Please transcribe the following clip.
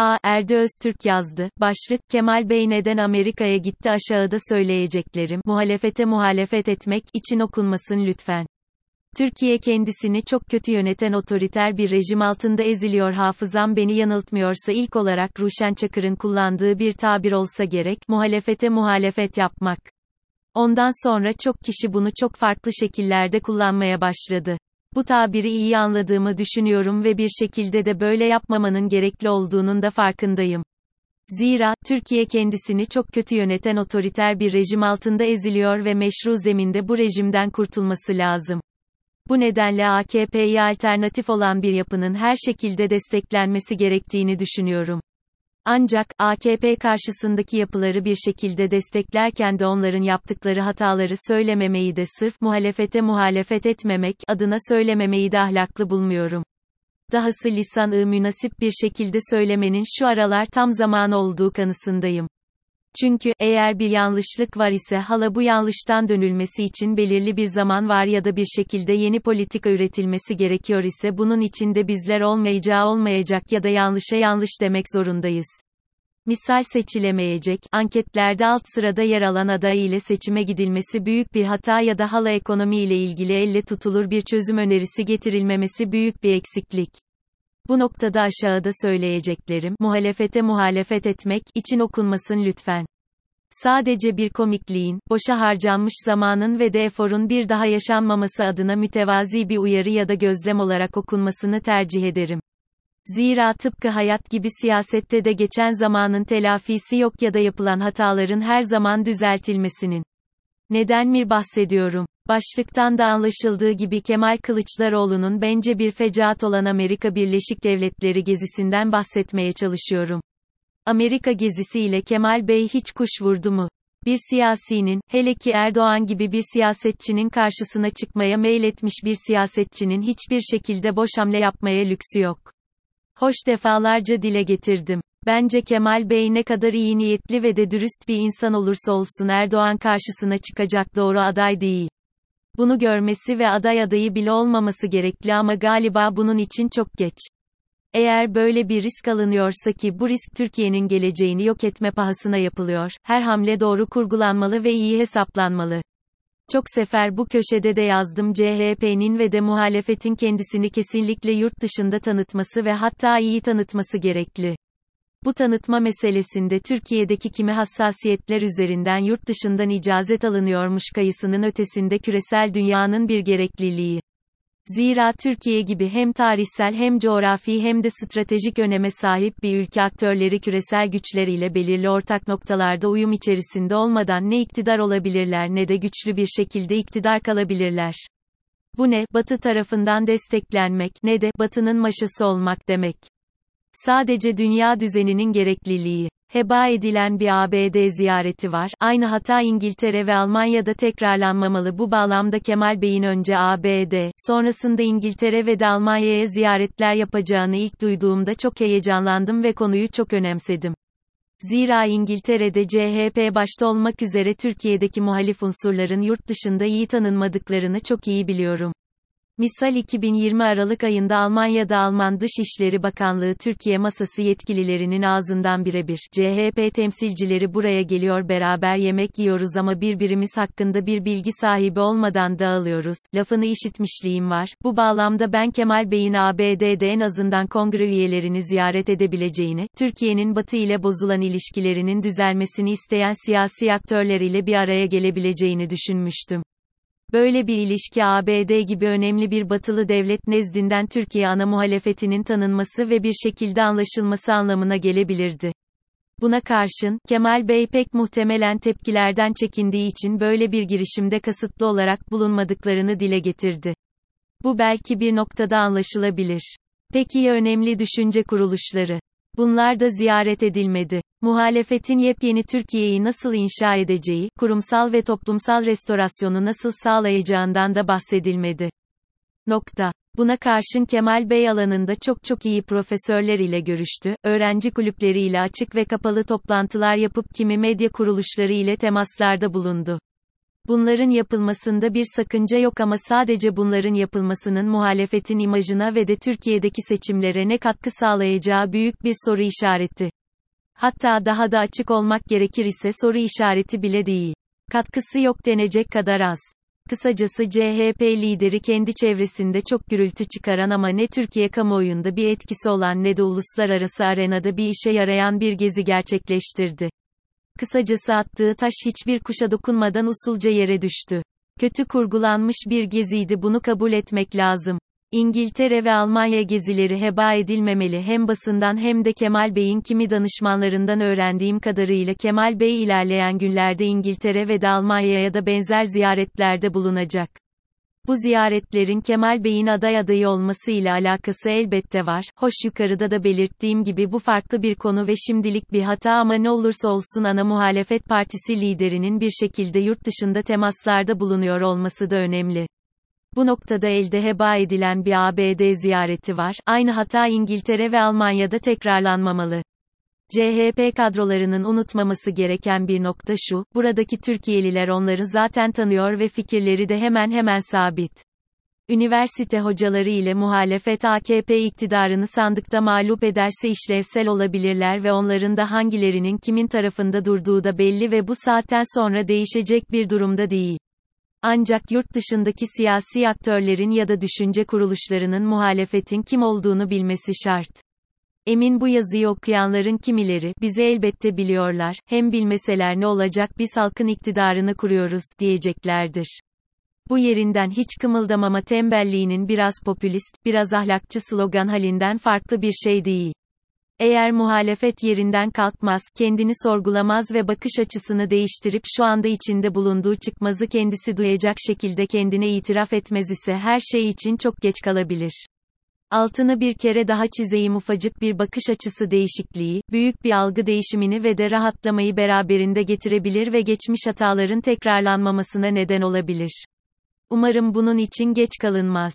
A. Erdi Öztürk yazdı. Başlık, Kemal Bey neden Amerika'ya gitti aşağıda söyleyeceklerim, muhalefete muhalefet etmek için okunmasın lütfen. Türkiye kendisini çok kötü yöneten otoriter bir rejim altında eziliyor hafızam beni yanıltmıyorsa ilk olarak Ruşen Çakır'ın kullandığı bir tabir olsa gerek, muhalefete muhalefet yapmak. Ondan sonra çok kişi bunu çok farklı şekillerde kullanmaya başladı. Bu tabiri iyi anladığımı düşünüyorum ve bir şekilde de böyle yapmamanın gerekli olduğunun da farkındayım. Zira, Türkiye kendisini çok kötü yöneten otoriter bir rejim altında eziliyor ve meşru zeminde bu rejimden kurtulması lazım. Bu nedenle AKP'ye alternatif olan bir yapının her şekilde desteklenmesi gerektiğini düşünüyorum. Ancak, AKP karşısındaki yapıları bir şekilde desteklerken de onların yaptıkları hataları söylememeyi de sırf muhalefete muhalefet etmemek adına söylememeyi de ahlaklı bulmuyorum. Dahası lisan-ı münasip bir şekilde söylemenin şu aralar tam zamanı olduğu kanısındayım. Çünkü, eğer bir yanlışlık var ise hala bu yanlıştan dönülmesi için belirli bir zaman var ya da bir şekilde yeni politika üretilmesi gerekiyor ise bunun içinde bizler olmayacağı olmayacak ya da yanlışa yanlış demek zorundayız. Misal seçilemeyecek, anketlerde alt sırada yer alan aday ile seçime gidilmesi büyük bir hata ya da hala ekonomi ile ilgili elle tutulur bir çözüm önerisi getirilmemesi büyük bir eksiklik. Bu noktada aşağıda söyleyeceklerim, muhalefete muhalefet etmek için okunmasın lütfen. Sadece bir komikliğin, boşa harcanmış zamanın ve de eforun bir daha yaşanmaması adına mütevazi bir uyarı ya da gözlem olarak okunmasını tercih ederim. Zira tıpkı hayat gibi siyasette de geçen zamanın telafisi yok ya da yapılan hataların her zaman düzeltilmesinin. Neden mi bahsediyorum? Başlıktan da anlaşıldığı gibi Kemal Kılıçdaroğlu'nun bence bir fecaat olan Amerika Birleşik Devletleri gezisinden bahsetmeye çalışıyorum. Amerika gezisi ile Kemal Bey hiç kuş vurdu mu? Bir siyasinin, hele ki Erdoğan gibi bir siyasetçinin karşısına çıkmaya meyletmiş bir siyasetçinin hiçbir şekilde boş hamle yapmaya lüksü yok. Hoş defalarca dile getirdim. Bence Kemal Bey ne kadar iyi niyetli ve de dürüst bir insan olursa olsun Erdoğan karşısına çıkacak doğru aday değil. Bunu görmesi ve aday adayı bile olmaması gerekli ama galiba bunun için çok geç. Eğer böyle bir risk alınıyorsa ki bu risk Türkiye'nin geleceğini yok etme pahasına yapılıyor, her hamle doğru kurgulanmalı ve iyi hesaplanmalı. Çok sefer bu köşede de yazdım CHP'nin ve de muhalefetin kendisini kesinlikle yurt dışında tanıtması ve hatta iyi tanıtması gerekli. Bu tanıtma meselesinde Türkiye'deki kimi hassasiyetler üzerinden yurt dışından icazet alınıyormuş kayısının ötesinde küresel dünyanın bir gerekliliği. Zira Türkiye gibi hem tarihsel hem coğrafi hem de stratejik öneme sahip bir ülke aktörleri küresel güçleriyle belirli ortak noktalarda uyum içerisinde olmadan ne iktidar olabilirler ne de güçlü bir şekilde iktidar kalabilirler. Bu ne, Batı tarafından desteklenmek, ne de, Batı'nın maşası olmak demek. Sadece dünya düzeninin gerekliliği. Heba edilen bir ABD ziyareti var. Aynı hata İngiltere ve Almanya'da tekrarlanmamalı. Bu bağlamda Kemal Bey'in önce ABD, sonrasında İngiltere ve de Almanya'ya ziyaretler yapacağını ilk duyduğumda çok heyecanlandım ve konuyu çok önemsedim. Zira İngiltere'de CHP başta olmak üzere Türkiye'deki muhalif unsurların yurt dışında iyi tanınmadıklarını çok iyi biliyorum. Misal 2020 Aralık ayında Almanya'da Alman Dışişleri Bakanlığı Türkiye masası yetkililerinin ağzından birebir CHP temsilcileri buraya geliyor beraber yemek yiyoruz ama birbirimiz hakkında bir bilgi sahibi olmadan dağılıyoruz. Lafını işitmişliğim var. Bu bağlamda ben Kemal Bey'in ABD'de en azından kongre üyelerini ziyaret edebileceğini, Türkiye'nin Batı ile bozulan ilişkilerinin düzelmesini isteyen siyasi aktörler ile bir araya gelebileceğini düşünmüştüm. Böyle bir ilişki ABD gibi önemli bir batılı devlet nezdinden Türkiye ana muhalefetinin tanınması ve bir şekilde anlaşılması anlamına gelebilirdi. Buna karşın, Kemal Bey pek muhtemelen tepkilerden çekindiği için böyle bir girişimde kasıtlı olarak bulunmadıklarını dile getirdi. Bu belki bir noktada anlaşılabilir. Peki ya önemli düşünce kuruluşları? Bunlar da ziyaret edilmedi. Muhalefetin yepyeni Türkiye'yi nasıl inşa edeceği, kurumsal ve toplumsal restorasyonu nasıl sağlayacağından da bahsedilmedi. Nokta. Buna karşın Kemal Bey alanında çok çok iyi profesörler ile görüştü, öğrenci kulüpleri ile açık ve kapalı toplantılar yapıp kimi medya kuruluşları ile temaslarda bulundu. Bunların yapılmasında bir sakınca yok ama sadece bunların yapılmasının muhalefetin imajına ve de Türkiye'deki seçimlere ne katkı sağlayacağı büyük bir soru işareti. Hatta daha da açık olmak gerekir ise soru işareti bile değil. Katkısı yok denecek kadar az. Kısacası CHP lideri kendi çevresinde çok gürültü çıkaran ama ne Türkiye kamuoyunda bir etkisi olan ne de uluslararası arenada bir işe yarayan bir gezi gerçekleştirdi. Kısacası attığı taş hiçbir kuşa dokunmadan usulca yere düştü. Kötü kurgulanmış bir geziydi bunu kabul etmek lazım. İngiltere ve Almanya gezileri heba edilmemeli hem basından hem de Kemal Bey'in kimi danışmanlarından öğrendiğim kadarıyla Kemal Bey ilerleyen günlerde İngiltere ve de Almanya'ya da benzer ziyaretlerde bulunacak. Bu ziyaretlerin Kemal Bey'in aday adayı olması ile alakası elbette var. Hoş yukarıda da belirttiğim gibi bu farklı bir konu ve şimdilik bir hata ama ne olursa olsun ana muhalefet partisi liderinin bir şekilde yurt dışında temaslarda bulunuyor olması da önemli. Bu noktada elde heba edilen bir ABD ziyareti var. Aynı hata İngiltere ve Almanya'da tekrarlanmamalı. CHP kadrolarının unutmaması gereken bir nokta şu, buradaki Türkiye'liler onları zaten tanıyor ve fikirleri de hemen hemen sabit. Üniversite hocaları ile muhalefet AKP iktidarını sandıkta mağlup ederse işlevsel olabilirler ve onların da hangilerinin kimin tarafında durduğu da belli ve bu saatten sonra değişecek bir durumda değil. Ancak yurt dışındaki siyasi aktörlerin ya da düşünce kuruluşlarının muhalefetin kim olduğunu bilmesi şart. Emin bu yazıyı okuyanların kimileri, bizi elbette biliyorlar, hem bilmeseler ne olacak biz halkın iktidarını kuruyoruz, diyeceklerdir. Bu yerinden hiç kımıldamama tembelliğinin biraz popülist, biraz ahlakçı slogan halinden farklı bir şey değil. Eğer muhalefet yerinden kalkmaz, kendini sorgulamaz ve bakış açısını değiştirip şu anda içinde bulunduğu çıkmazı kendisi duyacak şekilde kendine itiraf etmez ise her şey için çok geç kalabilir. Altını bir kere daha çizeyim ufacık bir bakış açısı değişikliği, büyük bir algı değişimini ve de rahatlamayı beraberinde getirebilir ve geçmiş hataların tekrarlanmamasına neden olabilir. Umarım bunun için geç kalınmaz.